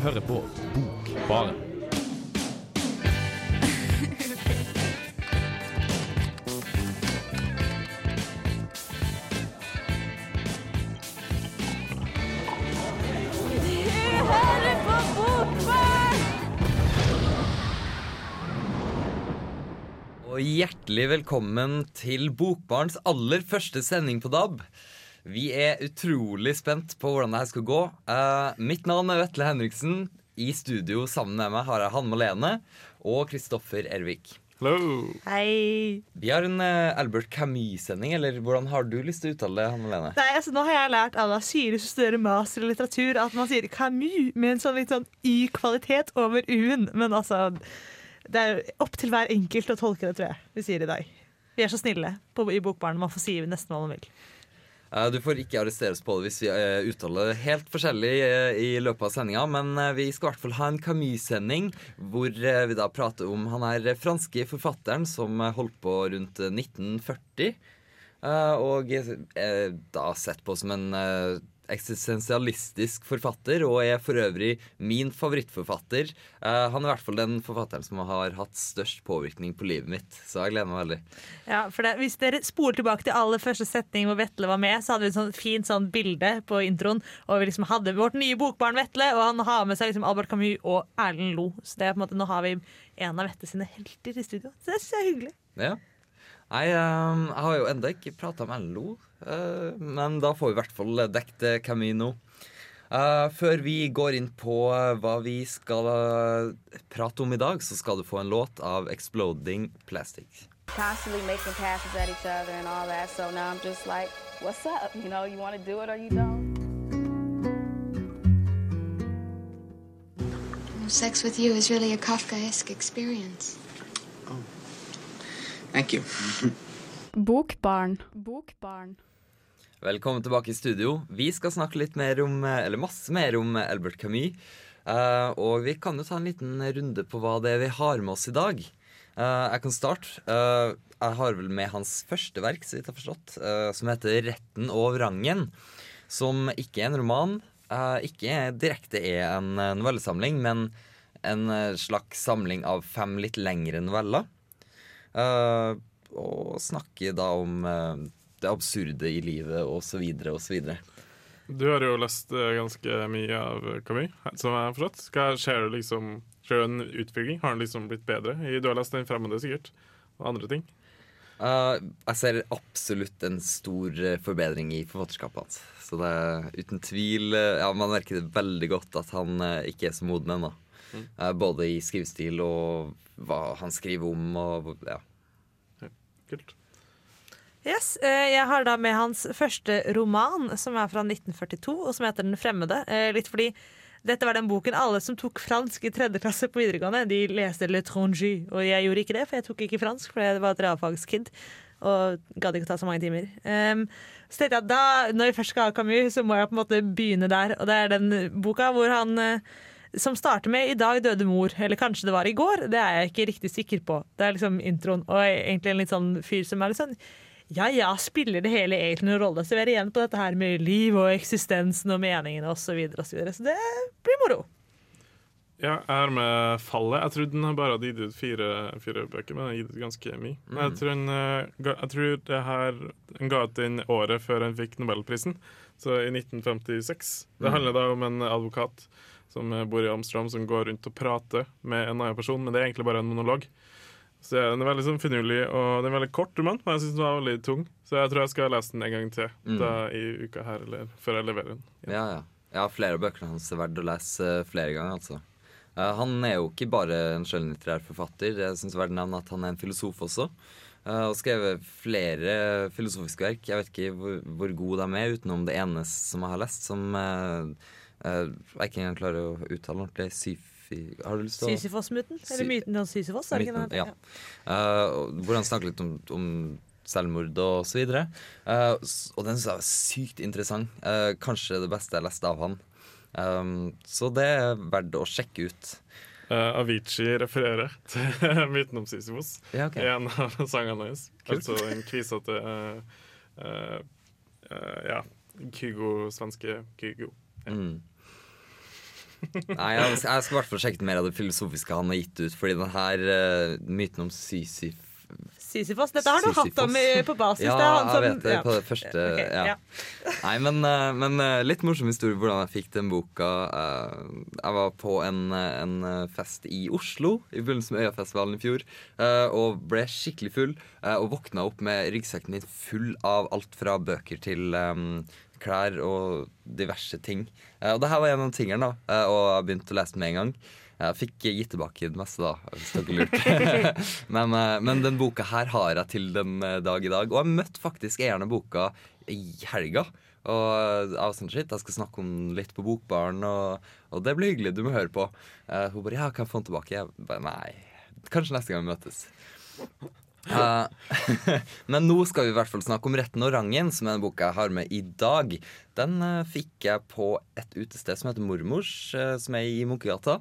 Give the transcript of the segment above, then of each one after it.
hører på Bokbaren. Og hjertelig velkommen til Bokbarns aller første sending på DAB. Vi er utrolig spent på hvordan det her skal gå. Uh, mitt navn er Vetle Henriksen. I studio sammen med meg har jeg Hanne Malene og Kristoffer Ervik. Hello. Hei. Vi har en uh, Albert Camus-sending, eller hvordan har du lyst til å uttale det? Hanne Malene? Nei, altså, nå har jeg lært av Syre som studerer master i litteratur, at man sier Camus med en sånn litt sånn Y-kvalitet over U-en. Men altså Det er opp til hver enkelt å tolke det, tror jeg. Vi sier i dag. Vi er så snille på, i Bokbarn. Man får si nesten hva man vil. Eh, Du får ikke arresteres på det hvis vi eh, uttaler det helt forskjellig eh, i løpet av sendinga, men vi skal i hvert fall ha en Camus-sending hvor vi da prater om han er franske forfatteren som holdt på rundt eh, 1940. eh, Og da sett på som en eksistensialistisk forfatter, og er for øvrig min favorittforfatter. Uh, Han er i hvert fall den forfatteren som har hatt størst påvirkning på livet mitt, så jeg gleder meg veldig. Ja, for det, Hvis dere spoler tilbake til aller første setning hvor Vetle var med, så hadde vi et sånt fint sånn bilde på introen. Og vi liksom hadde vårt nye bokbarn Vetle, og han har med seg liksom Albert Camus og Erlend Lo. Så det er på en måte, nå har vi en av Vette sine helter i studio. Så det er jeg er hyggelig. Ja. Nei, um, jeg har jo enda ikke prata med LO, eh, men da får vi i hvert fall dekket eh, Camino. Eh, før vi går inn på eh, hva vi skal eh, prate om i dag, så skal du få en låt av Exploding Plastic. constantly making passes at each other and all that. So now I'm just like, what's up? You know, you want to do it or you don't. Sex with you is really a Kafkaesque experience. Thank you. Bokbarn. Bokbarn. Velkommen tilbake i studio. Vi skal snakke litt mer om, eller masse mer om Albert Camus. Uh, og vi kan jo ta en liten runde på hva det er vi har med oss i dag. Uh, jeg kan starte. Uh, jeg har vel med hans første verk, så vidt jeg har forstått, som heter 'Retten og vrangen'. Som ikke er en roman, ikke direkte er en novellesamling, men en slags samling av fem litt lengre noveller. Og snakker da om det absurde i livet, så videre. Du har jo lest eh, ganske mye av Camus, som jeg har forstått. Ser du liksom du en utvikling? Har den liksom blitt bedre? Du har lest Den fremmede, sikkert, og andre ting. Uh, jeg ser absolutt en stor eh, forbedring i forfatterskapet hans. Så det er uten tvil eh, Ja, man merker det veldig godt at han uh, ikke er så moden ennå. Eh, både i skrivestil og hva han skriver om og ja. Kult. Yes, eh, Jeg har da med hans første roman, som er fra 1942, og som heter Den fremmede. Eh, Litt fordi dette var den boken alle som tok fransk i tredje klasse på videregående, de leste Le Trongy. Og jeg gjorde ikke det, for jeg tok ikke fransk, for jeg var et realfagskid. Og gadd ikke å ta så mange timer. Um, så tenkte jeg at da, når vi først skal ha Camus, så må jeg på en måte begynne der. Og det er den boka hvor han eh, som starter med 'I dag døde mor', eller kanskje det var i går. Det er jeg ikke riktig sikker på. Det er liksom introen. Og egentlig en litt sånn fyr som er litt sånn ja ja, spiller det hele egentlig noen rolle? Så vi er igjen på dette her med liv og eksistensen og meningene osv. Så, videre, og så, videre. så det blir moro. Ja, jeg er med Fallet. Jeg trodde den bare hadde gitt ut fire, fire bøker, men den har gitt ut ganske mye. Men jeg tror, den, eh, jeg tror det her Den ga ut den året før han fikk Nobelprisen, så i 1956. Det handler da om en advokat som eh, bor i Amsterdam, som går rundt og prater med en annen person, men det er egentlig bare en monolog. Så Den er veldig sånn finurlig, og den er veldig kort men jeg syns den var veldig tung. Så jeg tror jeg skal lese den en gang til da, i uka her, eller før jeg leverer den. Ja, ja. ja flere av bøkene hans er verdt å lese eh, flere ganger, altså. Uh, han er jo ikke bare en skjønnlitterær forfatter. Jeg er verdt å nevne at han er en filosof også. Uh, og skrevet flere filosofiske verk. Jeg vet ikke hvor, hvor gode de er, utenom det ene som jeg har lest, som uh, jeg ikke engang klarer å uttale ordentlig. Syfi... Har du lyst til å Sisyfos-myten? Sy- Eller myten om Sisyfos? Er det ikke det? ja. Uh, hvor han snakker litt om, om selvmord og så videre. Uh, og den synes jeg var sykt interessant. Uh, kanskje det beste jeg leste av han. Um, så det er verdt å sjekke ut. Uh, Avicii refererer til myten om Sisyfos Ja, okay. i en av sangene hans. Altså en kvisete uh, uh, Ja, Kygo, svenske Kygo. Mm. Nei, jeg, jeg skal i hvert fall sjekke mer av det filosofiske han har gitt ut. Fordi den her uh, myten om Sysif Sisyfos. Dette har du Sisyfos. hatt om i- på basis. Ja, han jeg vet det. ja. På det første okay, ja. ja. Nei, men, eh, men eh, litt morsom historie hvordan jeg fikk den boka. Jeg var på en, en fest i Oslo i begynnelsen med Øyafestivalen i fjor. Og ble skikkelig full. Og våkna opp med ryggsekken min full av alt fra bøker til klær og diverse ting. Eh, Og det her var en av tingene, da. eh, Og jeg begynte å lese den med en gang. Jeg fikk gitt tilbake det meste, da, hvis dere lurte. men, eh, men den boka her har jeg til den dag i dag. Og jeg møtte faktisk eieren av boka i helga. Og jeg var sånn, shit, jeg skal snakke om den litt på Bokbaren, og, og det blir hyggelig. Du må høre på. Uh, hun bare ja, kan jeg få den tilbake? Jeg bare nei. Kanskje neste gang vi møtes. Eh, men nå skal vi i hvert fall snakke om Retten og rangen, som er den boka jeg har med i dag. Den uh, fikk jeg på et utested som heter Mormors, uh, som er i Munkegata,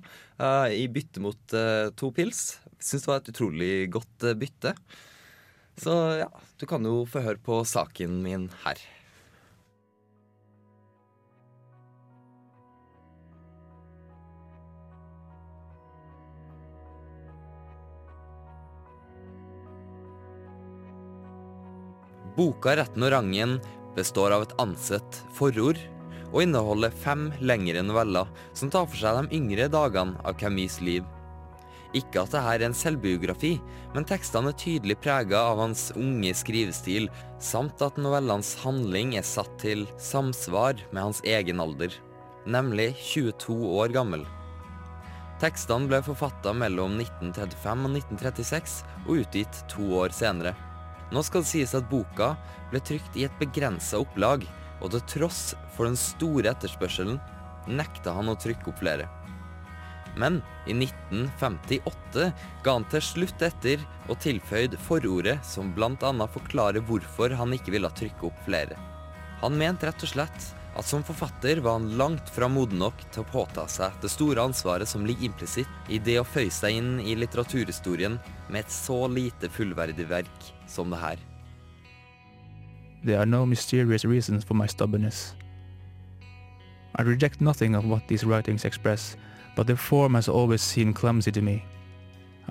i bytte mot to pils. Syns det var et utrolig godt bytte. Så ja, du kan jo få høre på saken min her. Boka Retten og rangen består av et ansett forord og inneholder fem lengre noveller som tar for seg de yngre dagene av Camus' liv. Ikke at dette er en selvbiografi, men tekstene er tydelig prega av hans unge skrivestil, samt at novellenes handling er satt til samsvar med hans egen alder, nemlig 22 år gammel. Tekstene ble forfatta mellom 1935 og 1936 og utgitt to år senere. Nå skal det sies at boka ble trykt i et begrensa opplag, og til tross for den store etterspørselen nekta han å trykke opp flere. Men i 1958 ga han til slutt etter og tilføyd forordet som bl.a. forklarer hvorfor han ikke ville trykke opp flere. Han mente rett og slett at som forfatter var han langt fra moden nok til å påta seg det store ansvaret som ligger implisitt i det å føye seg inn i litteraturhistorien med et så lite fullverdig verk som det her. There are no mysterious reasons for my stubbornness. I reject nothing of what these writings express, but their form has always seemed clumsy to me.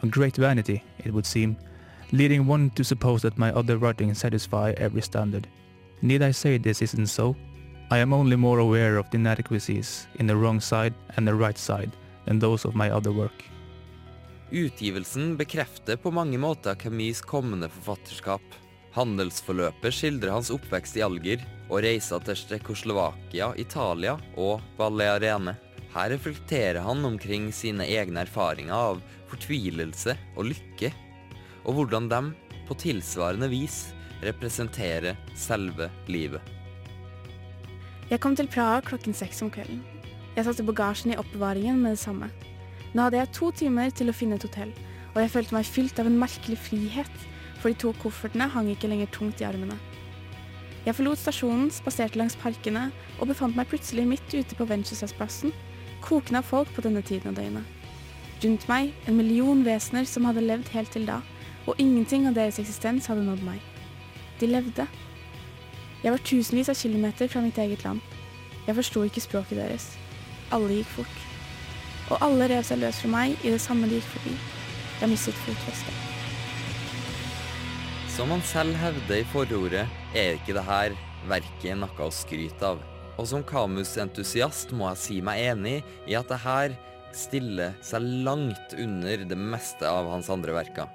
A great vanity, it would seem, leading one to suppose that my other writings satisfy every standard. Need I say this isn't so? I am only more aware of the inadequacies in the wrong side and the right side than those of my other work. Utgivelsen bekrefter på mange måter Camus' kommende forfatterskap. Handelsforløpet skildrer hans oppvekst i Alger og reiser til Tsjekkoslovakia, Italia og Balearene. Her reflekterer han omkring sine egne erfaringer av fortvilelse og lykke, og hvordan de på tilsvarende vis representerer selve livet. Jeg kom til Praha klokken seks om kvelden. Jeg satte bagasjen i oppbevaringen med det samme. Nå hadde jeg to timer til å finne et hotell, og jeg følte meg fylt av en merkelig frihet, for de to koffertene hang ikke lenger tungt i armene. Jeg forlot stasjonen, spaserte langs parkene og befant meg plutselig midt ute på Venturesplassen, kokende av folk på denne tiden av døgnet. Rundt meg en million vesener som hadde levd helt til da, og ingenting av deres eksistens hadde nådd meg. De levde. Jeg var tusenvis av kilometer fra mitt eget land. Jeg forsto ikke språket deres. Alle gikk fort. Og alle rev seg løs fra meg i det samme de gikk forbi. Jeg mistet fotfestet. Som han selv hevder i forordet, er ikke det her verket noe å skryte av. Og som Camus-entusiast må jeg si meg enig i at det her stiller seg langt under det meste av hans andre verker.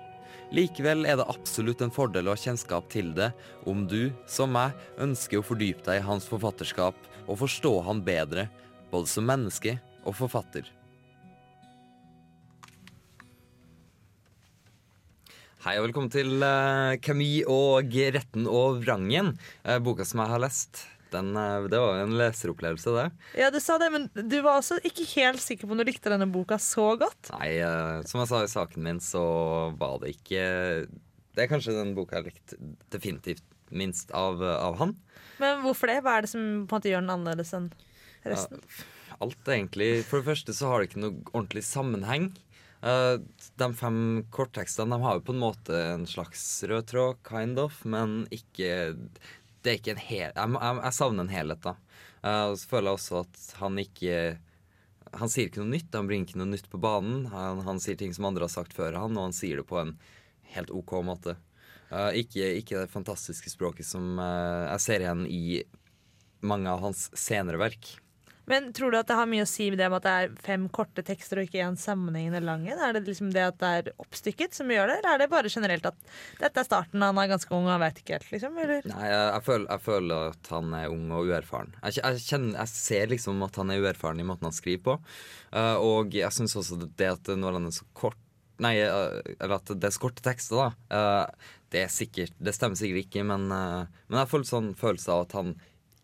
Likevel er det absolutt en fordel å ha kjennskap til det om du, som meg, ønsker å fordype deg i hans forfatterskap og forstå han bedre, både som menneske og forfatter. Hei og velkommen til uh, Camus og Retten og vrangen. Uh, boka som jeg har lest. Den, eh, det var jo en leseropplevelse, det. Ja, du sa det, men du var også ikke helt sikker på om du likte denne boka så godt. Nei, eh, som jeg sa i saken min, så var det ikke Det er kanskje den boka jeg likte definitivt minst av, av han. Men hvorfor det? Hva er det som på en måte gjør den annerledes enn resten? Alt egentlig For det første så har det ikke noe ordentlig sammenheng. Eh, de fem korttekstene de har jo på en måte en slags rød tråd, kind of, men ikke Det er ikke en hel... Jeg, jeg, jeg savner en helhet, da. Eh, og så føler jeg også at han ikke han sier ikke noe nytt. Han bringer ikke noe nytt på banen. Han, han sier ting som andre har sagt før han, og han sier det på en helt OK måte. Uh, ikke, ikke det fantastiske språket som uh, jeg ser igjen i mange av hans senere verk. Men tror du at det har mye å si med det med at det er fem korte tekster og ikke én sammenhengende lang en? Er det liksom det at det er oppstykket som gjør det, eller er det bare generelt at dette er starten, han er ganske ung og han vet ikke helt, liksom? Eller? Nei, jeg, jeg, føler, jeg føler at han er ung og uerfaren. Jeg, jeg, kjenner, jeg ser liksom at han er uerfaren i måten han skriver på. uh, og jeg syns også det at når han er så kort Nei, eh, eller at det er så korte tekster, da. eh, det er sikkert Det stemmer sikkert ikke, men, men jeg får sånn følelse av at han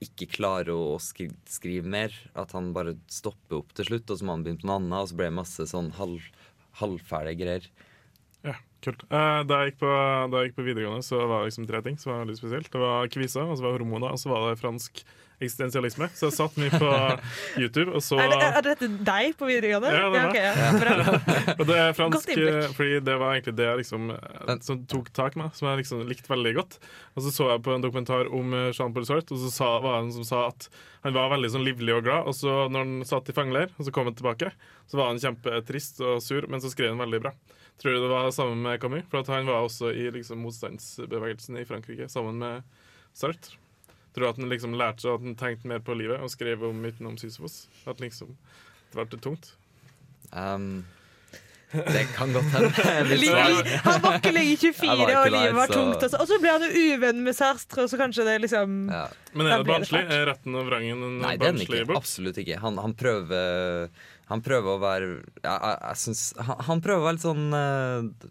ikke klarer å skri skrive mer. At han bare stopper opp til slutt, og så må han begynne på noe annet, og så ble det masse sånn halv, halvfæle greier. Ja, kult. Eh, da, jeg på, da jeg gikk på videregående, så var det liksom tre ting som var veldig spesielt. Det var kvisa, og så var hormoner, og så var det fransk eksistensialisme. Så jeg satt mye på YouTube, og så Er, det, er dette deg på videregående? Ja, det ja. Bra. Og det er fransk, eh, fordi det var egentlig det jeg liksom, eh, som tok tak i meg, som jeg liksom likte veldig godt. Og så så jeg på en dokumentar om eh, Jean-Paul Sartre, og så sa, var det en som sa at han var veldig sånn livlig og glad, og så når han satt i fangeleir, og så kom han tilbake, så var han kjempetrist og sur, men så skrev han veldig bra. Tror du det var sammen med Camus? For at han var også i liksom, motstandsbevegelsen i Frankrike sammen med Sartre. Tror du at han liksom lærte seg at han tenkte mer på livet og skrev om myten om Sisyfos? At liksom, det ble tungt? Um, det kan godt hende. Han var ikke lenge 24, ikke og livet var så- tungt. Og så, og så ble han jo uvenn med Sartre, og så kanskje det liksom ja. Men er det barnslig? Er retten og vrangen en Nei, barnslig bok? Absolutt ikke. Han, han prøver Han prøver å være ja, jeg, jeg synes, han, han prøver å være litt sånn eh,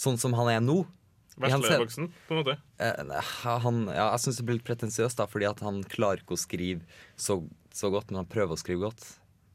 Sånn som han er nå. Veslevoksen, på en måte. Eh, han, ja, jeg syns det blir litt pretensiøst, da, fordi han klarer ikke å skrive så, så godt, men han prøver å skrive godt.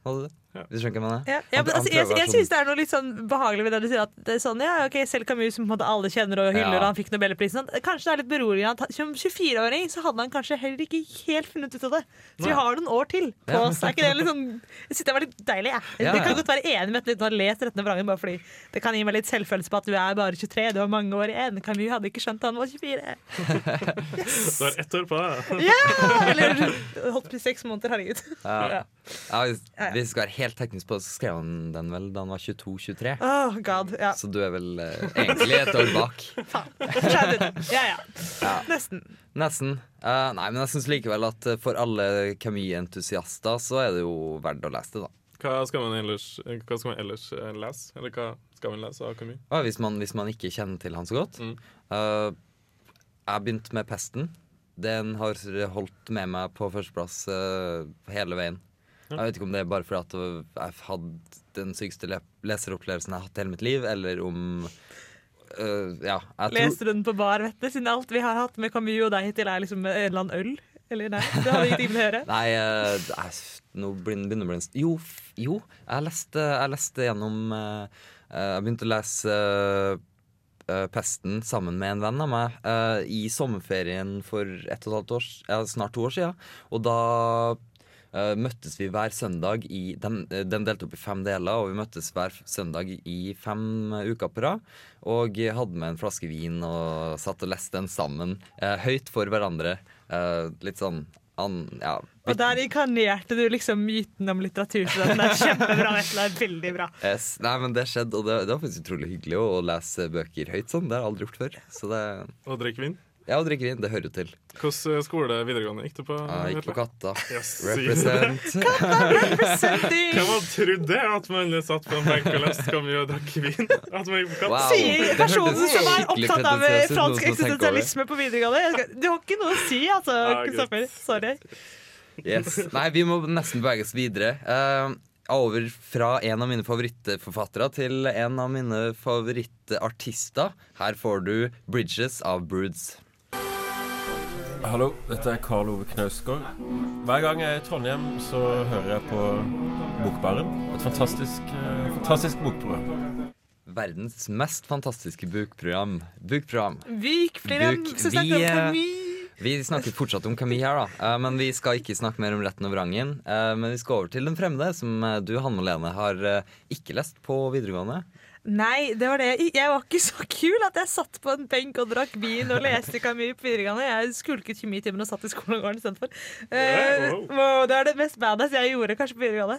Er det? Du skjønner hva jeg mener? ja, ja, men altså, Jeg, jeg sånn- syns det er noe litt sånn behagelig ved det du sier at det er sånn, ja, ok, Selv Camus, som på en måte alle kjenner og hyller, Ja. og han fikk Nobelprisen Kanskje det er litt beroligende at som 24-åring så hadde han kanskje heller ikke helt funnet ut av det. Så vi har noen år til på Ja. oss. Er ikke det litt sånn Jeg syns det var litt deilig, jeg. Ja, Jeg kan ja. godt være enig med at du har lest Retten og vrangen, bare fordi det kan gi meg litt selvfølelse på at du er bare 23, du har mange år igjen. Camus hadde ikke skjønt at han var 24. Du har ett år på deg. Ja! Eller holdt på i seks måneder, herregud. Ja. Ja. Ja, vi skal være helt teknisk på det, så skrev han den vel da han var 22-23. Oh, god, ja. Så du er vel eh, egentlig et år bak. Du. Ja, ja. Ja. Nesten. Nesten. Uh, nei, men jeg syns likevel at eh, for alle Camus-entusiaster så er det jo verdt å lese det, da. Hva skal man ellers, hva skal man ellers eh, lese? Eller hva skal man lese av Camus? Uh, hvis, man, hvis man ikke kjenner til han så godt. Mm. Uh, jeg begynte med Pesten. Den har holdt med meg på førsteplass eh, hele veien. Jeg vet ikke om det er bare fordi jeg hadde den sykeste le leseropplevelsen jeg har hatt i hele mitt liv, eller om uh, Ja. Den på bar, vet du? Siden alt vi har hatt med Camus og deg hittil, er liksom en eller annen øl? Eller nei? Det hadde ingenting med å gjøre. Nei, uh, jeg, nå begynner det å bli en Jo, jo jeg leste, jeg leste gjennom uh, Jeg begynte å lese Pesten sammen med en venn av meg i sommerferien for ett og et halvt år, snart to år siden. Og da møttes vi hver søndag i den, eh, den delte opp i fem deler, og vi møttes hver søndag i fem eh, uker på rad. Og hadde med en flaske vin og satt og leste den sammen, eh, høyt for hverandre. Eh, litt sånn an, ja, Og der inkarnerte du liksom myten om litteraturstudenten. Det er kjempebra. Vetle. Det er veldig bra. Yes. Nei, men det skjedde, og det, det var faktisk utrolig hyggelig å, å lese bøker høyt sånn. Det har jeg aldri gjort før. Så det, Og drikke vin? Ja, å drikke vin, det hører jo til. Hvilken skole videregående gikk du på? Jeg gikk på Katta. Yes, Represent. Presenting! Hvem hadde trodd det? At man satt på en benk og leste Camus og drakk vin? At man gikk på Katta? Wow. Sier personen som er opptatt av fransk over det. eksistensialisme på videregående. Du har ikke noe å si, altså, Ah, Kristoffer. Sorry. Yes. Nei, vi må nesten beveges videre. Uh, over fra en av mine favorittforfattere til en av mine favorittartister. Her får du 'Bridges' av Broods. Hallo, dette er Karl Ove Knausgård. Hver gang jeg er i Trondheim, så hører jeg på Bokbaren. Et fantastisk, eh, fantastisk bokprogram. Verdens mest fantastiske bokprogram. Bokprogram. Vik, flere Buk, snakker om vi, eh, Vi snakker fortsatt om Camille her, da. Eh, men vi skal ikke snakke mer om Retten og vrangen. Eh, men vi skal over til Den fremmede, som du, Hanne Lene, har ikke lest på videregående. Nei, det var det. Jeg var ikke så kul at jeg satt på en benk og drakk vin og leste Camus på videregående. Jeg skulket kjemitimen og satt i skolegården istedenfor. Eh, wow, det er det mest badass jeg gjorde kanskje på videregående.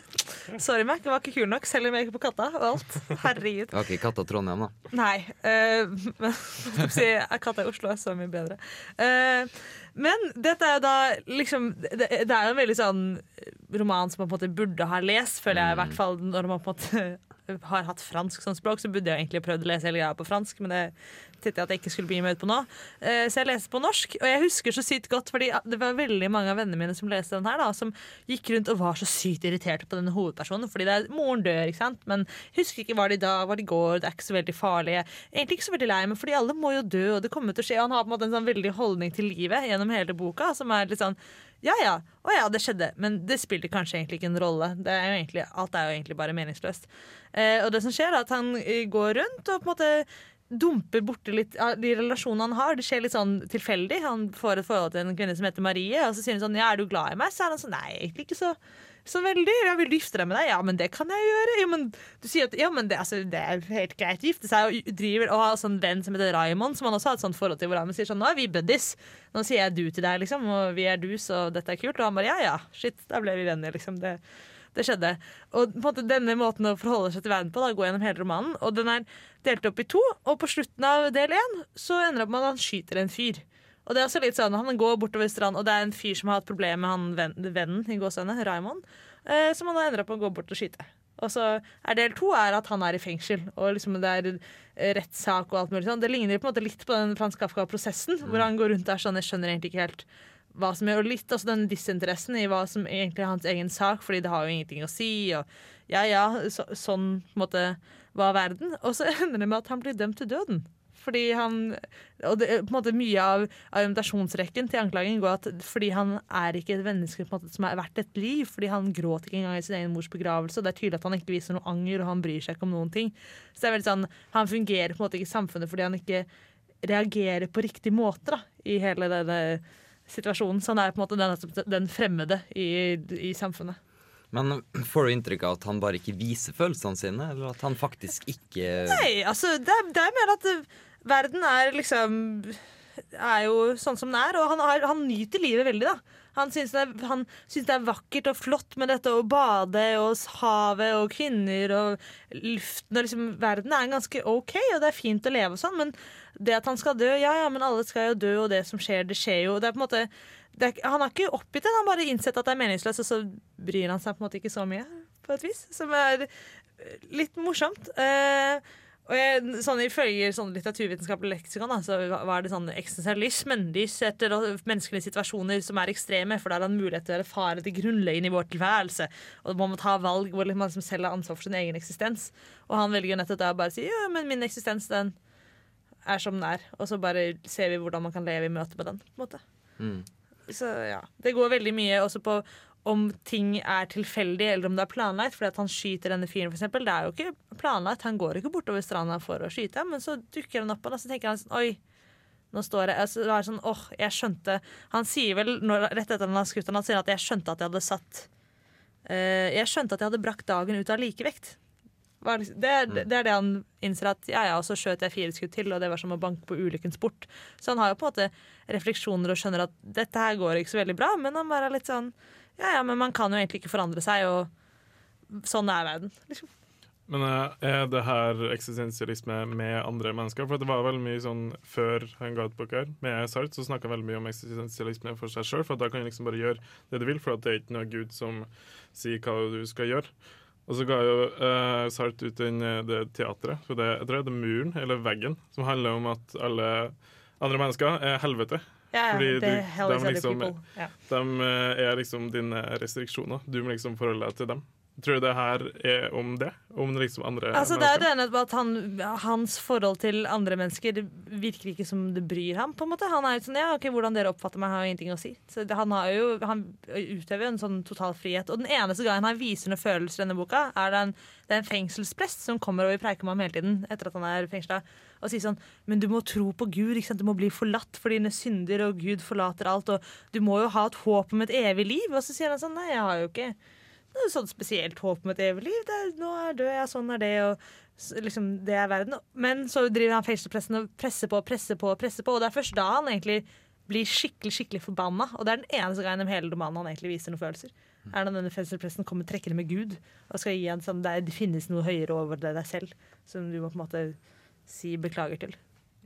Sorry, Mac, jeg var ikke kul nok, selv om jeg gikk på Katta og alt. Herregud. Var ikke Katta Trondheim, da. Nei. Uh, men si, Katta i Oslo er så mye bedre. Uh, men dette er jo da liksom Det, det er jo en veldig sånn roman som man på en måte burde ha lest, føler jeg i hvert fall når man på en måte har hatt fransk som språk, så burde jeg egentlig prøvd å lese hele greia på fransk, men det tenkte jeg at jeg ikke skulle bli med ut på nå. Eh, Så jeg leste på norsk, og jeg husker så sykt godt, fordi det var veldig mange av vennene mine som leste den her, da, som gikk rundt og var så sykt irriterte på denne hovedpersonen, fordi er, moren dør, ikke sant, men jeg husker ikke hva de da, hva de går, det er ikke så veldig farlig. Egentlig ikke så veldig lei meg, fordi alle må jo dø, og det kommer til å skje. Og han har på en måte en sånn veldig holdning til livet gjennom hele boka, som er litt sånn ja ja, å ja, det skjedde, men det spiller kanskje egentlig ikke en rolle. Er egentlig, alt er jo egentlig bare meningsløst. Eh, og det som skjer, er at han eh, går rundt og på en måte dumper borti litt av de relasjonene han har. Det skjer litt sånn tilfeldig. Han får et forhold til en kvinne som heter Marie, og så sier hun sånn Ja, er du glad i meg? Så er han sånn Nei, egentlig ikke så, så veldig. Jeg vil gifte deg med deg. Ja, men det kan jeg gjøre. Ja, men du sier at ja, men det, altså, det er helt greit å gifte seg, og driver og har sånn venn som heter Raymond, som han også har et sånt forhold til, hvor han sier sånn Nå er vi buddies. Nå sier jeg du til deg, liksom, og vi er du, så dette er kult. Og han bare ja, ja, shit, da ble vi venner, liksom. Det, det skjedde. Og på en måte denne måten å forholde seg til verden på, da, gå gjennom hele romanen, og den er delt opp i to, og på slutten av del én så ender det opp med at han skyter en fyr. Og det er også litt sånn, Han går bortover stranden, og det er en fyr som har hatt problemer med han venn, vennen i gåsehudene, Raymond, eh, som han har endra på å gå bort og skyte. Og så er Del to er at han er i fengsel, og liksom det er eh, rettssak og alt mulig sånn. Det ligner på en måte litt på den Frans Kafka-prosessen, hvor han går rundt der sånn Jeg skjønner egentlig ikke helt hva som gjør, og litt også den disinteressen i hva som egentlig er hans egen sak, fordi det har jo ingenting å si. Og ja, ja, så, sånn på en måte var verden. Og så ender det med at han blir dømt til døden. Fordi han Og det, på en måte mye av argumentasjonsrekken til anklagen går at fordi han er ikke et menneske måte, som er verdt et liv. Fordi han gråt ikke engang i sin egen mors begravelse. Og det er tydelig at han ikke viser noe anger, og han bryr seg ikke om noen ting. Så det er veldig sånn Han fungerer på en måte ikke i samfunnet fordi han ikke reagerer på riktig måte da, i hele denne situasjonen. Så han er på en måte den, den fremmede i, i samfunnet. Men får du inntrykk av at han bare ikke viser følelsene sine, eller at han faktisk ikke Nei, altså, det, det er mer at verden er liksom er jo sånn som den er, og han, har, han nyter livet veldig, da. Han syns det, er- han syns det er vakkert og flott med dette å bade og havet og kvinner og luften og liksom Verden er ganske OK, og det er fint å leve og sånn, men det at han skal dø Ja, ja, men alle skal jo dø, og det som skjer, det skjer jo. Det er på en måte er, Han har ikke oppgitt det, han har bare innsett at det er meningsløst, og så bryr han seg på en måte ikke så mye, på et vis. Som er litt morsomt. Eh, og jeg, sånn, Ifølge sånn litteraturvitenskapelig leksikon da, så var det sånn eksistensialismen. De setter menneskelige situasjoner som er ekstreme, for da har han mulighet til å erfare det grunnleggende i vår tilværelse. Og man må ta valg hvor man liksom selv har ansvar for sin egen eksistens. Og han velger jo nettopp da å bare si ja, men min eksistens den er som den er. Og så bare ser vi hvordan man kan leve i møte med den. på en måte. Mm. Så ja, Det går veldig mye også på om ting er tilfeldig eller om det er planlagt. Fordi at han skyter denne fyren, eksempel. Det er jo ikke planlagt. Han går ikke bortover stranda for å skyte, men så dukker han opp, og så tenker han sånn Oi, nå står jeg altså, det er sånn, åh, jeg skjønte Han sier vel når, rett etter han har skutt han, sier at jeg skjønte at jeg hadde satt uh, Jeg skjønte at jeg hadde brakt dagen ut av likevekt. Var liksom- Det det er det han innser at ja, ja, og så skjøt jeg fire skudd til, og det var som å banke på ulykkens port. Så han har jo på en måte refleksjoner og skjønner at dette her går ikke så veldig bra, men han bare er litt sånn ja, ja, men man kan jo egentlig ikke forandre seg, og sånn er verden. Liksom. Men eh, er det her eksistensialisme med andre mennesker? For det var veldig mye sånn Før han ga ut bok her, med Sart, så snakka veldig mye om eksistensialisme for seg sjøl. For da kan du liksom bare gjøre det du vil, for det er ikke noe Gud som sier hva du skal gjøre. Og så ga jo uh, Sart ut den, eh, det teatret, for det, jeg tror det er Muren, eller Veggen, som handler om at alle andre mennesker er helvete. Ja, Fordi du- de liksom-. De er liksom dine restriksjoner. Du må liksom forholde deg til dem. Tror du det her er om det? Om liksom andre Altså, det er jo det at han, hans forhold til andre mennesker virker ikke som det bryr ham. på en måte. Han er jo sånn, ja, ok, Hvordan dere oppfatter meg, har jo ingenting å si. Så det, Han har jo, han utøver jo en sånn total frihet. Og den eneste gangen han viser noen følelser i denne boka, er det en, det er en fengselsprest som kommer og vil preike med ham hele tiden etter at han er fengsla, og sier sånn Men du må tro på Gud. ikke sant? Du må bli forlatt for dine synder, og Gud forlater alt. Og du må jo ha et håp om et evig liv. Og så sier han sånn Nei, jeg har jo ikke noe sånn spesielt håp om et evig liv. Det er, nå er død jeg, sånn er det, og liksom, det er verden. Men så driver han fengselspressen og presser på, presser på, presser på, og det er først da han egentlig blir skikkelig skikkelig forbanna. Og det er den eneste gangen i hele romanen han egentlig viser noen følelser. Er når denne fengselspresten kommer trekkende med Gud og skal gi en sånn det, finnes noe høyere over deg selv, som du må på en måte si beklager til.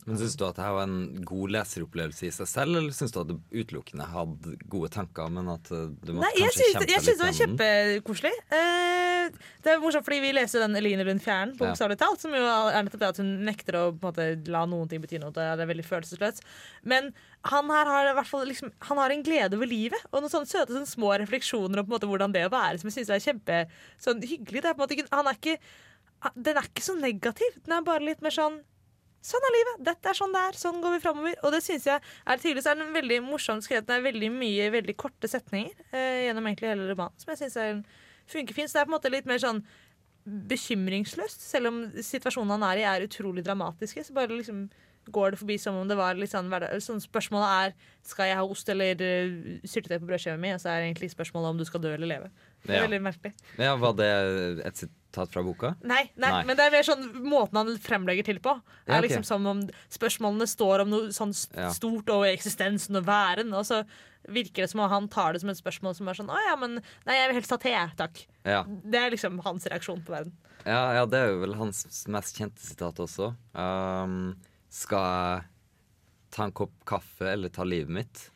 Men Syns du at det var en god leseropplevelse i seg selv, eller syns du at det utelukkende hadde gode tanker, men at eh, du måtte Nei, jeg kanskje syns, kjempe jeg syns det var kjempekoselig. Eh, det er morsomt fordi vi leser den Eline Lund Fjæren, Ja. bokstavelig talt, som jo er nettopp det at hun nekter å måte, la noen ting bety noe. Det er veldig følelsesløst. Men han her har i hvert fall liksom, Han har en glede over livet, og noen sånne søte sånne små refleksjoner om måte, hvordan det å være som jeg syns er kjempe sånn, hyggelig. Er måte han er ikke, den er ikke så negativ. Den er bare litt mer sånn Sånn er livet. Dette er sånn det er. Sånn går vi framover. Og det synes jeg er tydelig. Så er den veldig morsomt skrevet. Det er veldig mye veldig korte setninger eh, gjennom egentlig hele romanen, som jeg syns funker fint. Så det er på en måte litt mer sånn bekymringsløst, selv om situasjonen han er i, er utrolig dramatiske. Så bare liksom går det forbi som om det var litt sånn. Sånn spørsmålet er skal jeg ha ost eller uh, syltetøy på brødskiva mi, og så er egentlig spørsmålet om du skal dø eller leve. Det er Ja. veldig merkelig. Ja, Var det et sitat fra boka? Nei, nei, Nei. men det er mer sånn måten han fremlegger til på. Det Ja, er liksom som om spørsmålene står om noe sånn stort Ja. over eksistensen og væren, og så virker det som om han tar det som et spørsmål som er sånn Å ja, men nei, jeg vil helst ha te. Takk. Ja. Det er liksom hans reaksjon på verden. Ja, ja, det er jo vel hans mest kjente sitat også. Um, skal jeg ta en kopp kaffe eller ta livet mitt?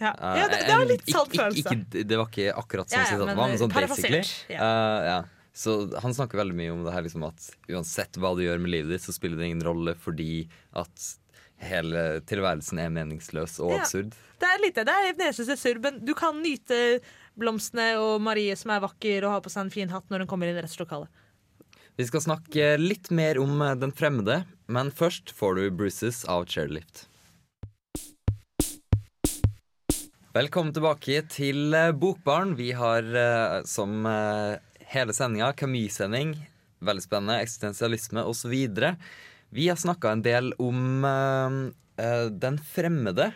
Ja, Uh, ja det, det var litt salt følelse. ikke- det var ikke akkurat sånn sitatet var, men sånn basically. ja. Uh, ja. Så han snakker veldig mye om det her liksom at uansett hva du gjør med livet ditt, så spiller det ingen rolle fordi at hele tilværelsen er meningsløs og Ja. absurd. Det er litt det. Det er neseste surr, men du kan nyte blomstene og Marie som er vakker og har på seg en fin hatt når hun kommer inn i rettslokalet. Vi skal snakke litt mer om eh, Den fremmede, men først får du Bruces av Chairlift. Velkommen tilbake til eh, Bokbarn. Vi har eh, som hele sendinga Camus-sending. Veldig spennende. Eksistensialisme osv. Vi har snakka en del om eh, Den fremmede.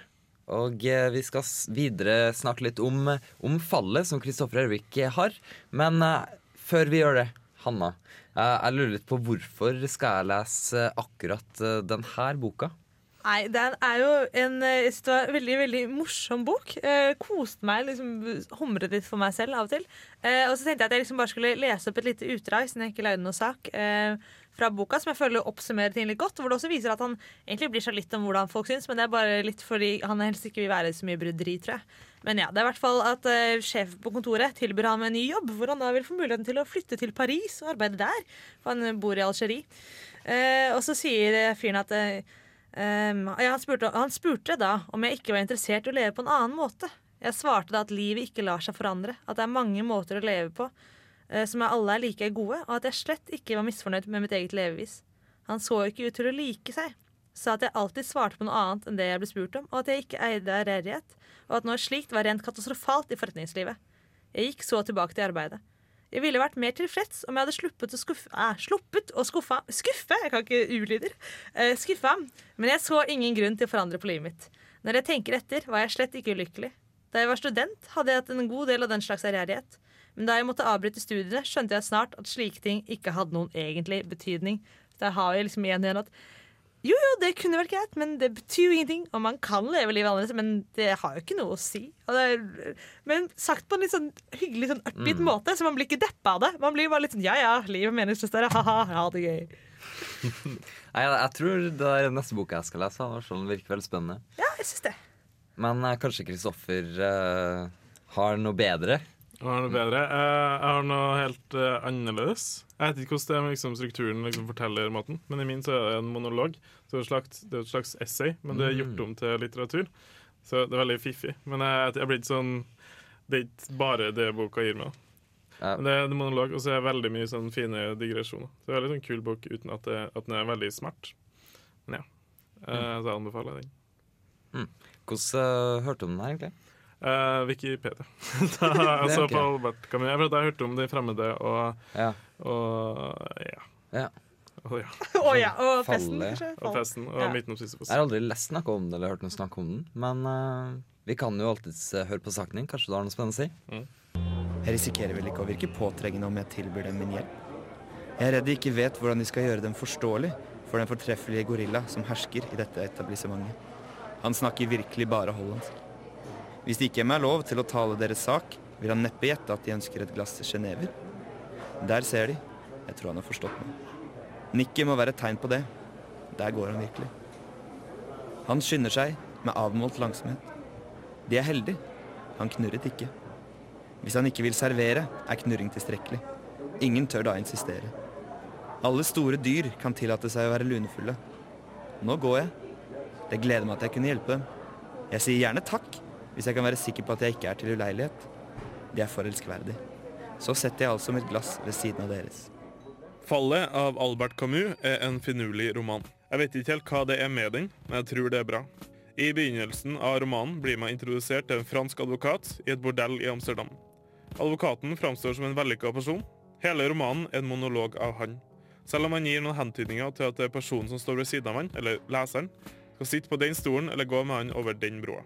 Og eh, vi skal videre snakke litt om, om fallet som Kristoffer Ervik har. Men uh, før vi gjør det, Hanna. uh, jeg lurer litt på hvorfor skal jeg lese akkurat uh, denne boka? Nei, den er jo en eh, veldig veldig morsom bok. Eh, koste meg, liksom humret litt for meg selv av og til. Eh, og så tenkte jeg at jeg liksom bare skulle lese opp et lite utdrag, siden jeg ikke lagde noe sak, eh, fra boka, som jeg føler oppsummerer ting litt godt. Hvor det også viser at han egentlig blir seg litt om hvordan folk syns, men det er bare litt fordi han helst ikke vil være så mye bryderi, tror jeg. Men ja, det er i hvert fall at eh, sjef på kontoret tilbyr ham en ny jobb, hvor han da vil få muligheten til å flytte til Paris og arbeide der. For han bor i Algerie. Eh, og så sier fyren at eh, Um, han, spurte, han spurte da om jeg ikke var interessert i å leve på en annen måte. Jeg svarte da at livet ikke lar seg forandre, at det er mange måter å leve på uh, som er alle er like gode, og at jeg slett ikke var misfornøyd med mitt eget levevis. Han så ikke ut til å like seg, sa at jeg alltid svarte på noe annet enn det jeg ble spurt om, og at jeg ikke eide ærgjerrighet, og at noe slikt var rent katastrofalt i forretningslivet. Jeg gikk så tilbake til arbeidet. Jeg ville vært mer tilfreds om jeg hadde sluppet å skuffe eh, Sluppet å skuffe Skuffe! Jeg kan ikke ulyder. Eh, skuffe. Men jeg så ingen grunn til å forandre på livet mitt. Når jeg tenker etter, var jeg slett ikke ulykkelig. Da jeg var student, hadde jeg hatt en god del av den slags ærgjerrighet. Men da jeg måtte avbryte studiene, skjønte jeg snart at slike ting ikke hadde noen egentlig betydning. Der har jeg liksom igjen igjen at jo, jo, det kunne vært greit, men det betyr jo ingenting. Og man kan leve livet annerledes, men det har jo ikke noe å si. Og det er, men sagt på en litt sånn hyggelig, sånn upbeat Mm. måte, så man blir ikke deppa av det. Man blir bare litt sånn ja ja, livet er meningsløst. Ha-ha, ha det gøy. Nei, jeg, jeg tror det er neste boka jeg skal lese. Sånn. Virker veldig spennende. Ja, jeg synes det. Men eh, kanskje Kristoffer eh, har noe bedre? Jeg har noe bedre. Eh, Jeg har noe helt eh, annerledes. Jeg vet ikke hvordan liksom, strukturen liksom, forteller maten, men i min så er det en monolog. Så det er et slags, er et slags essay, men det er gjort Mm. om til litteratur. Så det er veldig fiffig. Men jeg, jeg blir ikke sånn Det er ikke bare det boka gir meg. Ja. Men det er en monolog, og så er det veldig mye sånn fine digresjoner. Så det er veldig sånn kul bok uten at, det, at den er veldig smart. Men ja. Eh, Så jeg anbefaler den. Hvordan uh, hørte du om den her, egentlig? Uh, Wikipedia. da, altså på Albert Camus. Jeg jeg hørte om De fremmede og, Ja. og ja. Ja. Og, ja. oh, ja. Og festen, kanskje? og festen og Ja. midten om Sisyfos. Jeg har aldri lest noe om det eller hørt noe snakk om den, men uh, vi kan jo alltids uh, høre på saken din. Kanskje du har noe spennende å si? Jeg risikerer vel ikke å virke påtrengende om jeg tilbyr dem min hjelp. Jeg er redd de ikke vet hvordan de skal gjøre dem forståelig for den fortreffelige gorilla som hersker i dette etablissementet. Han snakker virkelig bare hollandsk. Hvis de ikke gir meg lov til å tale deres sak, vil han neppe gjette at de ønsker et glass genever. Der ser de. Jeg tror han har forstått meg. Nikket må være et tegn på det. Der går han virkelig. Han skynder seg med avmålt langsomhet. De er heldige. Han knurret ikke. Hvis han ikke vil servere, er knurring tilstrekkelig. Ingen tør da insistere. Alle store dyr kan tillate seg å være lunefulle. Nå går jeg. Det gleder meg at jeg kunne hjelpe dem. Jeg sier gjerne takk, hvis jeg kan være sikker på at jeg ikke er til uleilighet. De er for elskverdig. Så setter jeg altså mitt glass ved siden av deres. 'Fallet' av Albert Camus er en finurlig roman. Jeg vet ikke helt hva det er med den, men jeg tror det er bra. I begynnelsen av romanen blir man introdusert til en fransk advokat i et bordell i Amsterdam. Advokaten framstår som en vellykka person. Hele romanen er en monolog av han. Selv om han gir noen hentydninger til at det er personen som står ved siden av han, eller leseren, skal sitte på den stolen eller gå med han over den broa.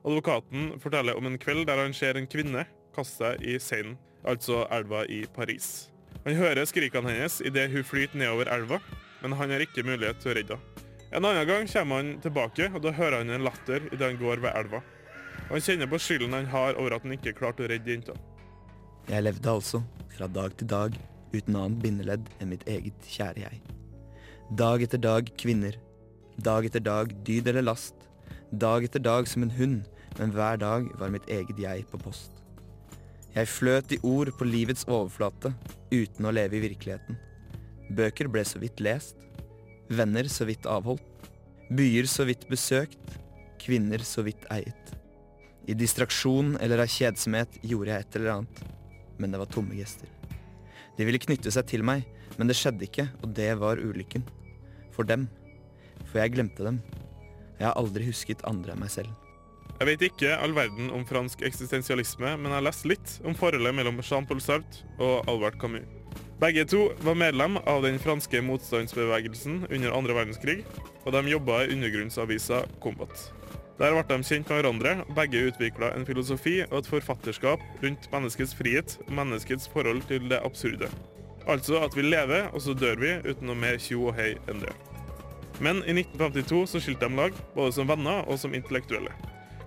Advokaten forteller om en kveld der han ser en kvinne kaste seg i Seinen, altså elva i Paris. Han hører skrikene hennes idet hun flyter nedover elva, men han har ikke mulighet til å redde henne. En annen gang kommer han tilbake, og da hører han en latter idet han går ved elva. Og han kjenner på skylden han har over at han ikke klarte å redde jenta. Jeg levde altså, fra dag til dag, uten annet bindeledd enn mitt eget kjære jeg. Dag etter dag kvinner. Dag etter dag dyd eller last. Dag etter dag som en hund, men hver dag var mitt eget jeg på post. Jeg fløt i ord på livets overflate, uten å leve i virkeligheten. Bøker ble så vidt lest. Venner så vidt avholdt. Byer så vidt besøkt. Kvinner så vidt eiet. I distraksjon eller av kjedsomhet gjorde jeg et eller annet, men det var tomme gester. De ville knytte seg til meg, men det skjedde ikke, og det var ulykken. For dem. For jeg glemte dem. Jeg har aldri husket andre enn meg selv. Jeg vet ikke all verden om fransk eksistensialisme, men jeg har lest litt om forholdet mellom Jean-Paul Sartre og Albert Camus. Begge to var medlem av den franske motstandsbevegelsen under andre verdenskrig, og de jobba i undergrunnsavisa Combat. Der ble de kjent med hverandre, og begge utvikla en filosofi og et forfatterskap rundt menneskets frihet og menneskets forhold til det absurde. Altså at vi lever, og så dør vi, uten noe mer tjo og hei enn det. Men i 1952 så skilte de lag, både som venner og som intellektuelle.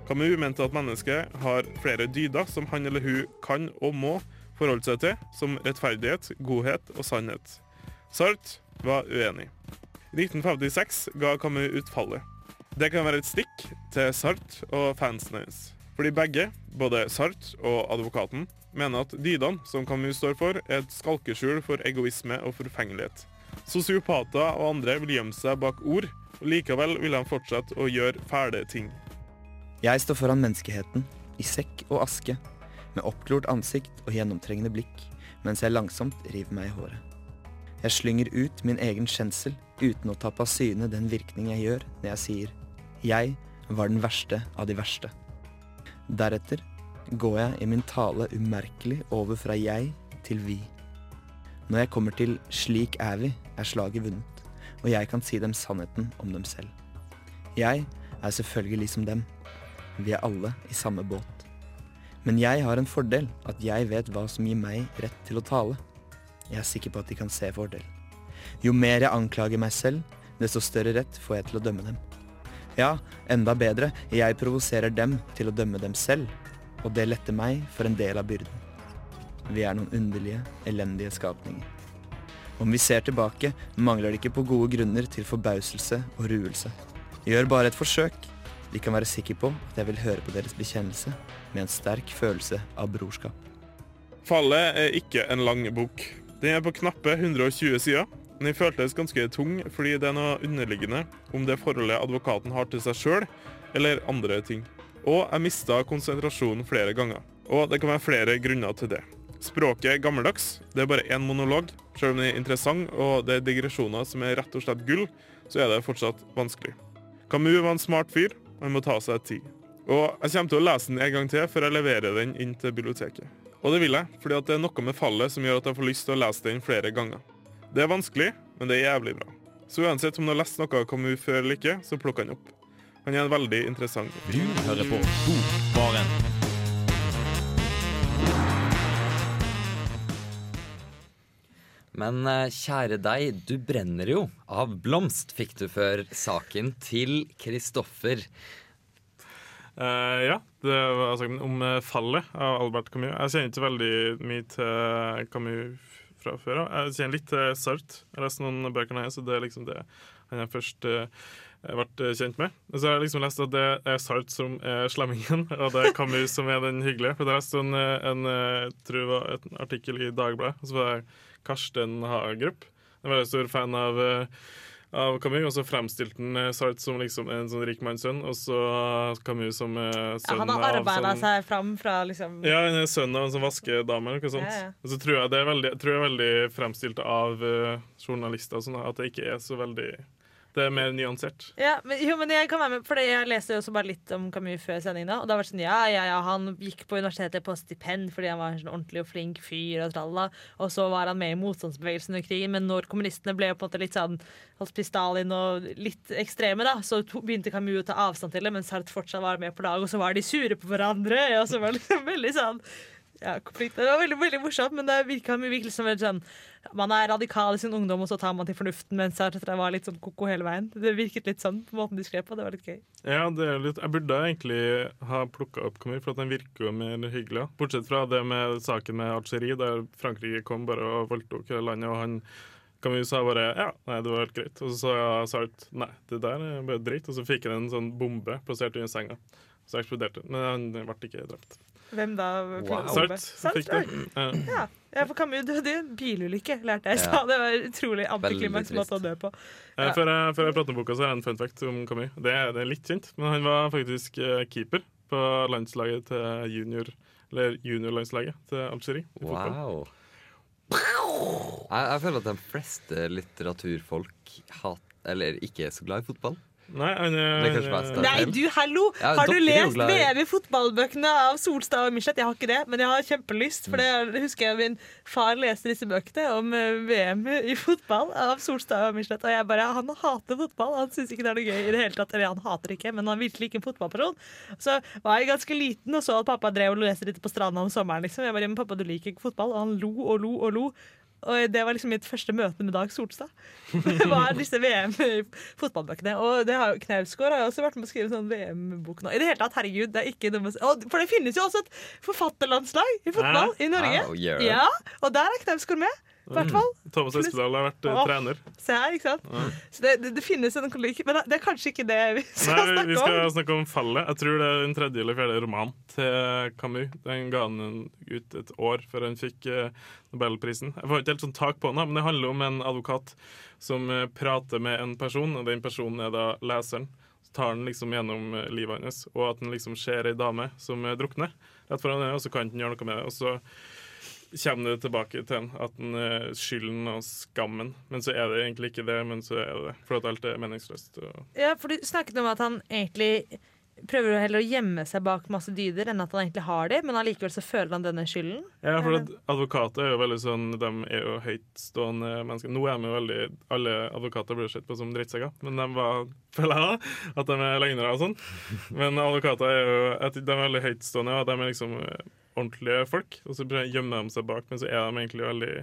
Camus mente at mennesket har flere dyder som han eller hun kan og må forholde seg til, som rettferdighet, godhet og sannhet. Sartre var uenig. I 1956 ga Camus ut Fallet. Det kan være et stikk til Sartre og fansen hans. Fordi begge, både Sartre og advokaten, mener at dydene som Camus står for, er et skalkeskjul for egoisme og forfengelighet. Sosiopater og andre vil gjemme seg bak ord, og likevel vil de fortsette å gjøre fæle ting. Jeg står foran menneskeheten, i sekk og aske, med oppglort ansikt og gjennomtrengende blikk, mens jeg langsomt river meg i håret. Jeg slynger ut min egen skjensel uten å tappe av syne den virkning jeg gjør når jeg sier jeg var den verste av de verste. Deretter går jeg i min tale umerkelig over fra jeg til vi. Når jeg kommer til slik er vi, er slaget vunnet, og jeg kan si dem sannheten om dem selv. Jeg er selvfølgelig som dem. Vi er alle i samme båt. Men jeg har en fordel, at jeg vet hva som gir meg rett til å tale. Jeg er sikker på at de kan se fordel. Jo mer jeg anklager meg selv, desto større rett får jeg til å dømme dem. Ja, enda bedre, jeg provoserer dem til å dømme dem selv, og det letter meg for en del av byrden. Vi er noen underlige, elendige skapninger. Om vi ser tilbake, mangler det ikke på gode grunner til forbauselse og ruelse. Gjør bare et forsøk. De kan være sikre på at jeg vil høre på deres bekjennelse med en sterk følelse av brorskap. Fallet er ikke en lang bok. Den er på knappe 120 sider. Den føltes ganske tung fordi det er noe underliggende om det forholdet advokaten har til seg sjøl eller andre ting. Og jeg mista konsentrasjonen flere ganger. Og det kan være flere grunner til det. Språket er gammeldags. Det er bare én monolog. Selv om den er interessant og det er digresjoner som er rett og slett gull, så er det fortsatt vanskelig. Camus var en smart fyr, og han må ta seg tid. Og jeg kommer til å lese den en gang til før jeg leverer den inn til biblioteket. Og det vil jeg, fordi det er noe med fallet som gjør at jeg får lyst til å lese den flere ganger. Det er vanskelig, men det er jævlig bra. Så uansett om du har lest noe av Camus før eller ikke, så plukk han opp. Han er en veldig interessant Du hører på Bokbaren. Men eh, kjære deg, du brenner jo av blomst, fikk du før saken til Kristoffer. Uh, ja, det var saken om eh, 'Fallet' av Albert Camus. Jeg kjenner ikke veldig mye til Camus fra før av. Jeg kjenner litt til Sartre. Jeg har lest noen bøker av så det er liksom det han jeg først eh, ble kjent med. Og så har jeg liksom lest at det er Sart som er slemmingen, og det er Camus som er den hyggelige. For jeg leste en, en, en artikkel i Dagbladet, og så var det Karsten Hagerup. Jeg er veldig stor fan av eh, av Camus, og så fremstilte han Sart Sartre som liksom en sånn rik manns sønn, og så Camus som sønn Ja, han har arbeida sånn seg fram fra liksom ja, han er sønn av en sånn vaskedame eller noe sånt. Ja, ja. Og så tror jeg det er veldig, jeg er veldig fremstilt av eh, journalister, sånn, at det ikke er så veldig Det er mer nyansert. Ja, men, jo, men jeg kan være med, for jeg leste også bare litt om Camus før sendingen. da, Og da var det sånn, ja, ja, ja, Han gikk på universitetet på stipend fordi han var en sånn ordentlig og flink fyr. Og tralla, og så var han med i motstandsbevegelsen under krigen. Men når kommunistene ble på en måte litt sånn holdt Stalin og litt ekstreme, da, så begynte Camus å ta avstand til det, mens Sart fortsatt var med på lag. Og så var de sure på hverandre. Og så var det veldig sånn ja, konflikt. Det var veldig, veldig morsomt, men det virka virkelig som sånn Man er radikal i sin ungdom, og så tar man til fornuften, mens jeg var litt sånn ko-ko hele veien. Det virket litt sånn på måten de skrev på. Det var litt gøy. Ja, litt, Jeg burde egentlig ha plukka opp Kamir, for at den virker jo mer hyggelig. Bortsett fra det med saken med Algerie, der Frankrike kom bare og voldtok hele landet, og han Camus sa bare ja, nei, det var helt greit. Og så sa Sart nei, det der er bare dritt. Og så fikk han en sånn bombe plassert under senga. Så eksploderte den. Men han ble ikke drept. Hvem da? Wow. Fikk det. Ja. Ja. for Camus døde i en bilulykke, lærte jeg. Ja. det var utrolig antiklimaks måte å dø på. Eh, Ja. Før, jeg, før jeg prater om boka, så er det en fun fact om Camus. Det det er litt kjent, men han var faktisk eh, keeper på landslaget til junior Eller juniorlandslaget til Algerie. i. Wow. Jeg, jeg føler at de fleste litteraturfolk hat, eller ikke er så glad i fotball. Nei, det er Nei, du, hallo! Ja, har du lest VM i fotballbøkene av Solstad og Michelet? Jeg har ikke det, men jeg har kjempelyst. For det husker jeg min far leste disse bøkene om eh, VM i fotball av Solstad og Michelet. Og jeg bare Han hater fotball. Han syns ikke det er noe gøy i det hele tatt. Eller han hater ikke, men han er virkelig ikke en fotballperson. Så var jeg ganske liten og så at pappa drev og leste litt på stranda om sommeren. Liksom. Jeg bare, men pappa, du liker ikke fotball. Og han lo og lo og lo. Og det var liksom mitt første møte med Dag Solstad. Det var disse VM-fotballbøkene. Og det har jo Knausgård har jo også vært med å skrive sånn VM-bok nå. I det hele tatt, herregud, det er ikke med For det finnes jo også et forfatterlandslag i fotball i Norge. Ja, og der er Knausgård med. I hvert fall. Mm. Thomas Espedal har vært Åh. trener. Se her, ikke sant? Ja. Så det, det, det finnes en kollega, men det er kanskje ikke det vi skal Nei, vi, vi skal om. snakke om Fallet. Jeg tror det er den tredje eller fjerde romanen til Camus. Den ga han ut et år før han fikk eh, Nobelprisen. Jeg får ikke helt sånn tak på den, men det handler om en advokat som eh, prater med en person, og den personen er da leseren. Så tar han liksom gjennom livet hans, og at han liksom ser ei dame som drukner rett foran øynene, og så kan han gjøre noe med det. Og så kommer det tilbake til en, at den er skylden og skammen. Men så er det egentlig ikke det, men så er det det. For at alt er meningsløst. Ja, for du snakket om at han egentlig prøver heller å gjemme seg bak masse dyder enn at han egentlig har de, men allikevel så føler han denne skylden. Ja, for advokater er jo veldig sånn De er jo høytstående mennesker. Nå er de jo veldig Alle advokater blir sett på som drittsekker, men de var føler jeg da, at de er løgnere og sånn. Men advokater er jo at De er veldig høytstående, og de er liksom eh, ordentlige folk. Og så gjemmer de seg bak, men så er de egentlig veldig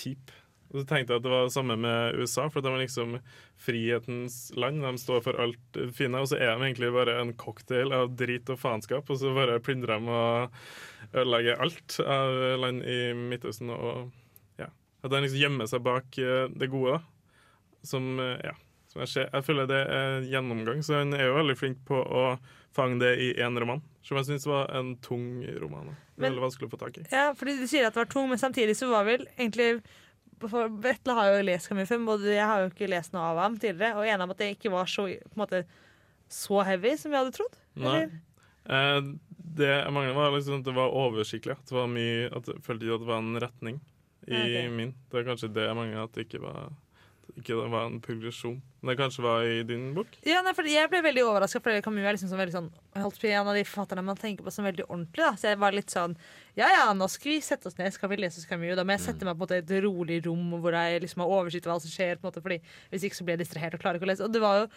kjipe. Og så tenkte jeg at det var det samme med USA, for de er liksom frihetens land. De står for alt fine, og så er de egentlig bare en cocktail av drit og faenskap, og så bare plyndrer de og ødelegger alt av land i Midtøsten. Og ja, at de liksom gjemmer seg bak eh, det gode. Som, eh, ja, jeg, føler det er gjennomgang, så han er jo veldig flink på å fange det i én roman. Som jeg syns var en tung roman. Men- Veldig vanskelig å få tak i. Ja, fordi Du sier at det var tung, men samtidig så var vel egentlig for Vetle har jo lest Kamifem, og jeg har jo ikke lest noe av ham tidligere, og enig om at det ikke var så, måte, så heavy som jeg hadde trodd. Nei. Eh, det jeg manglet, var liksom at det var oversiktlig. At det var mye, at jeg følte ikke at det var en retning i okay. min. Det er kanskje det jeg mangler, at det ikke var, ikke det var en progresjon. Men det kanskje var i din bok? Ja, nei, for Jeg ble veldig overraska, for Camus er liksom sånn, veldig sånn, holdt på en av de forfatterne man tenker på som veldig ordentlig. Da. Så jeg var litt sånn Ja ja, nå skal vi sette oss ned, skal vi lese Camus. Da må jeg sette meg på et rolig rom hvor jeg liksom har oversikt over hva som skjer. på en måte, fordi Hvis ikke så blir jeg distrahert og klarer ikke å lese. Og det var jo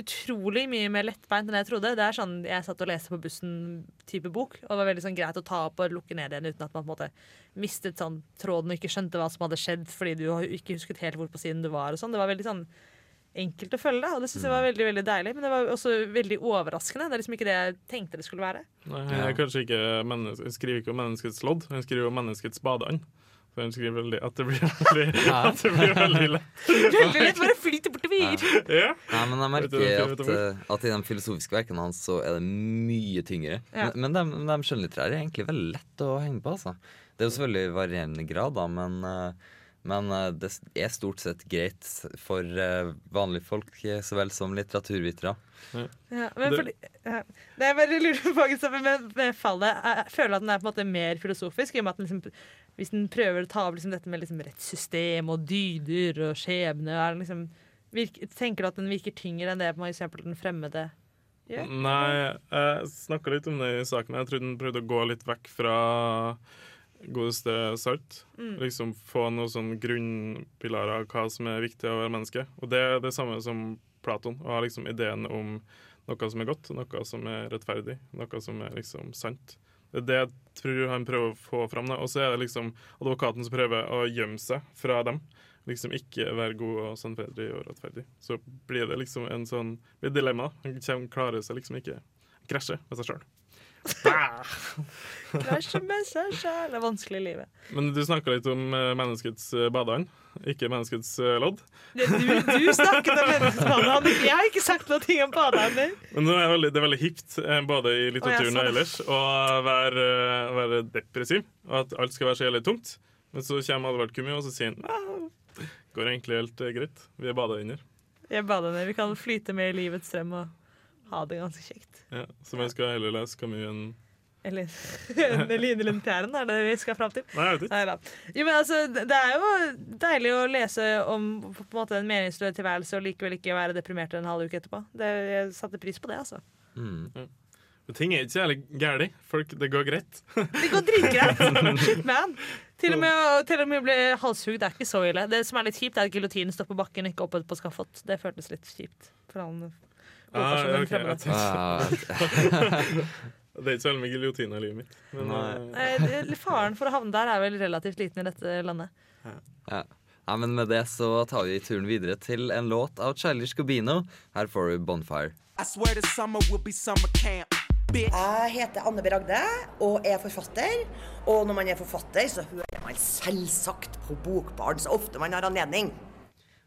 utrolig mye mer lettbeint enn jeg trodde. Det er sånn Jeg satt og leste på bussen-type bok, og det var veldig sånn greit å ta opp og lukke ned igjen uten at man på en måte mistet sånn tråden og ikke skjønte hva som hadde skjedd fordi du ikke husket helt hvor på siden du var. og sånn. Det var veldig sånn enkelt å følge, og det synes jeg var veldig veldig deilig. Men det var også veldig overraskende. Det er liksom ikke det jeg tenkte det skulle være. Nei, jeg, kanskje ikke jeg skriver ikke om menneskets lodd, jeg skriver om menneskets badeand. Så hun skriver veldig at det blir veldig, at det blir veldig lett. Veldig lett bare flyter bortover. Ja. Nei, men jeg merker at, eh, at i de filosofiske verkene hans så er det mye tyngre. Ja. Men, men de, de skjønnlitterære er egentlig veldig lett å henge på. Altså. Det er jo selvfølgelig varierende grad, da, men, eh, men eh, det er stort sett greit for vanlige folk så vel som litteraturvitere. Ja, men Det- fordi, ja. Det jeg bare lurer på med, med fallet Jeg føler at den er på en måte mer filosofisk. I og med at den liksom, hvis den prøver å ta opp liksom dette med liksom rettssystem og dyder og skjebne er den liksom, virker, Tenker du at den virker tyngre enn det for eksempel Den fremmede gjør? Nei, jeg snakka litt om det i saken. Jeg trodde den prøvde å gå litt vekk fra godeste Salt. Mm. Liksom få noen sånn grunnpilarer av hva som er viktig å være menneske. Og det er det samme som Platon. Å ha liksom ideen om noe som er godt, noe som er rettferdig, noe som er liksom sant. Det er det jeg tror han prøver å få fram. Og så er det liksom advokaten som prøver å gjemme seg fra dem. Liksom ikke være god og sannferdig og rettferdig. Så blir det liksom en sånn blir dilemma. Han klarer seg liksom ikke krasje med seg sjøl. Krasje med seg selv. Det er vanskelig i livet. Men du snakka litt om eh, menneskets eh, badeand, ikke menneskets eh, lodd. Du, du snakket om menneskehandel. Jeg har ikke sagt noe om badehander. Men nå er det, veldig, det er veldig hipt, både i litteraturen og sånn. ellers, å være, være depressiv, og at alt skal være så jævlig tungt. Men så kommer Advard Kumi, og så sier han «Ah, går egentlig helt eh, greit. Vi er badeender. Jeg bader ned. Vi kan flyte med i livets strøm og ha det ganske kjekt. Ja, så man skal heller lese Camus enn Eller Line Lundtjæren, er det vi skal fram til? Nei, jeg vet ikke. Neida. Jo, men altså, det er jo deilig å lese om på en måte en meningsløs tilværelse og likevel ikke være deprimert en halv uke etterpå. Det, jeg satte pris på det, altså. Mm. Men ting er ikke så jævlig gærent. Det går greit. Det går dritgreit. Shit, man. Til og, med, å- til og med å bli halshugd er ikke så ille. Det som er litt kjipt, er at giljotinen står på bakken, ikke oppe på skafott. Det føltes litt kjipt. For han Ah, ja, Ah, Det er ikke så veldig mye giljotin i livet mitt. Men, Nei. det- Faren for å havne der er vel relativt liten i dette landet. ja. ja, men med det så tar vi turen videre til en låt av Childish Gobino. Her får du Bonfire. I swear the summer will be summer camp. Bitch. Jeg heter Anne B. Ragde og er forfatter. Og når man er forfatter, så hører man selvsagt på Bokbarn så ofte man har anledning.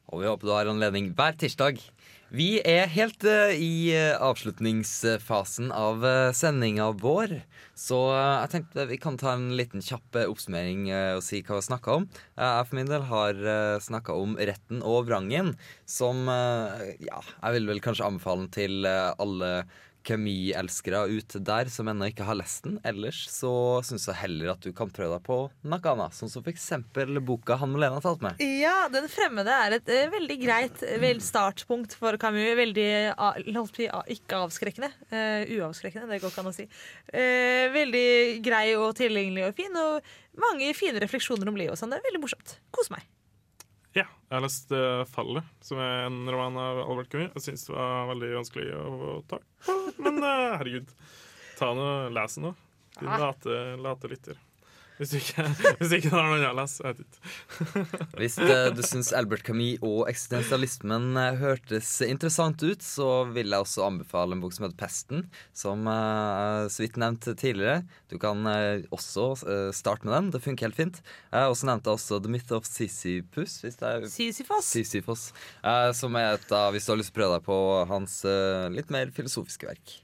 Og vi håper du har anledning hver tirsdag. Vi er helt uh, i uh, avslutningsfasen av uh, sendinga vår. Så uh, jeg tenkte vi kan ta en liten kjapp oppsummering og si hva vi snakka om. Jeg for min del har uh, snakka om Retten og vrangen, som Ja, jeg vil vel kanskje anbefale til alle kjemielskere ute der som ennå ikke har lest den. Ellers så syns jeg heller at du kan prøve deg på noe annet, sånn som eksempel boka han Malene har talt med. Ja, Den fremmede er et uh, veldig greit eh, vel startpunkt for Camus. Veldig ah, ikke avskrekkende. Uh, uavskrekkende, det går ikke an å si. Veldig grei og tilgjengelig og fin, og mange fine refleksjoner om livet. og sånn. Det er veldig morsomt. Kos meg. Ja, jeg har lest uh, 'Fallet', som er en roman av Albert Camus. Jeg syns det var veldig vanskelig å, å ta men uh, herregud. Ta nå, Les nå. Din Ah. late, late lytter. Hvis du ikke, hvis ikke har noen å lese. Jeg vet ikke. Hvis eh, du syns Albert Camus og eksistensialismen eh, hørtes interessant ut, så vil jeg også anbefale en bok som heter 'Pesten', som uh, så vidt nevnt tidligere. Du kan uh, også uh, starte med den. Det funker helt fint. Jeg har også nevnt også 'The Myth of Sisyphus'. Hvis det er Sisyfos. Sisyfos uh, som er et av, hvis du har lyst til å prøve deg på hans litt mer filosofiske verk.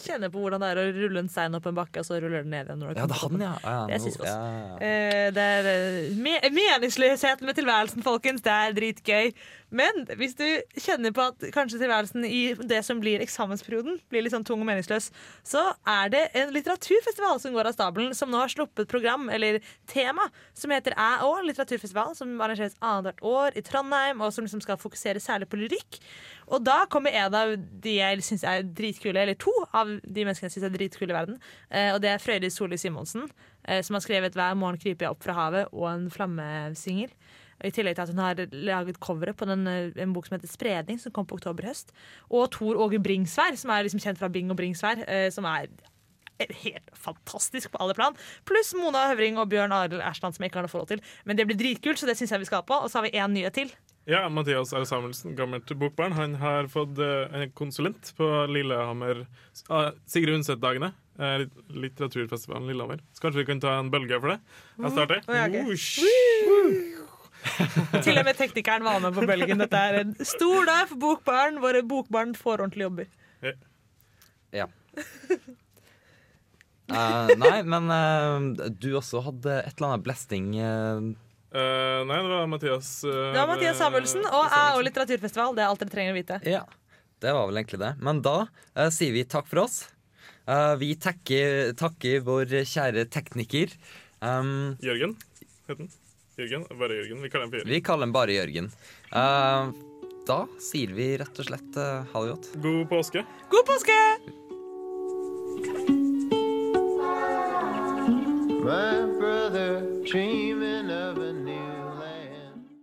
Kjenner på hvordan det er å rulle en stein opp en bakke, og så ruller den ned igjen. Ja, det er han, ja. ja Det er nå- Sisyfos. ja. Eh, det er eh, me meningsløsheten med tilværelsen, folkens. Det er dritgøy. Men hvis du kjenner på at kanskje tilværelsen i det som blir eksamensperioden, blir litt sånn tung og meningsløs, så er det en litteraturfestival som går av stabelen, som nå har sluppet program, eller tema, som heter Æ òg, litteraturfestival, som arrangeres annethvert år i Trondheim, og som liksom skal fokusere særlig på lyrikk. Og da kommer en av de jeg syns er dritkule, eller to av de menneskene jeg syns er dritkule i verden, eh, og det er Frøydis Solli Simonsen, eh, som har skrevet 'Hver morgen kryper jeg opp fra havet' og en flammesingel. I tillegg til at hun har laget coveret på den, eh, en bok som heter 'Spredning', som kom på oktober-høst. Og Tor Åge Bringsvær, som er liksom kjent fra Bing og Bringsvær, eh, som er helt fantastisk på alle plan. Pluss Mona Høvring og Bjørn Arild Ersland, som jeg ikke har noe forhold til. Men det blir dritkult, så det syns jeg vi skal ha på. Og så har vi én nyhet til. Ja, Mathias R. Samuelsen, gammelt bokbarn, han har fått eh, en konsulent på Lillehammer ah, Sigrid Undset-dagene. litteraturfestivalen Lillehammer. Så kanskje vi kan ta en bølge for det? Jeg starter. Oh, ja, ok. Til og med teknikeren var med på bølgen. Dette er en stor dag for bokbarn. Våre bokbarn får ordentlige jobber. Ja. Uh, nei, men uh, du også hadde et eller annet blasting uh, Eh, nei, det var Mathias Det var Mathias Samuelsen og jeg og Litteraturfestival. Det er alt dere trenger å vite. Ja, det var vel egentlig det. Men da sier vi takk for oss. Eh, vi takker, takker vår kjære tekniker. Um, Jørgen heter han. Jørgen? Bare Jørgen? Vi kaller den Jørgen. Vi kaller den bare Jørgen. Uh, da sier vi rett og slett uh, ha det godt. God påske. God påske! My brother dreaming of a new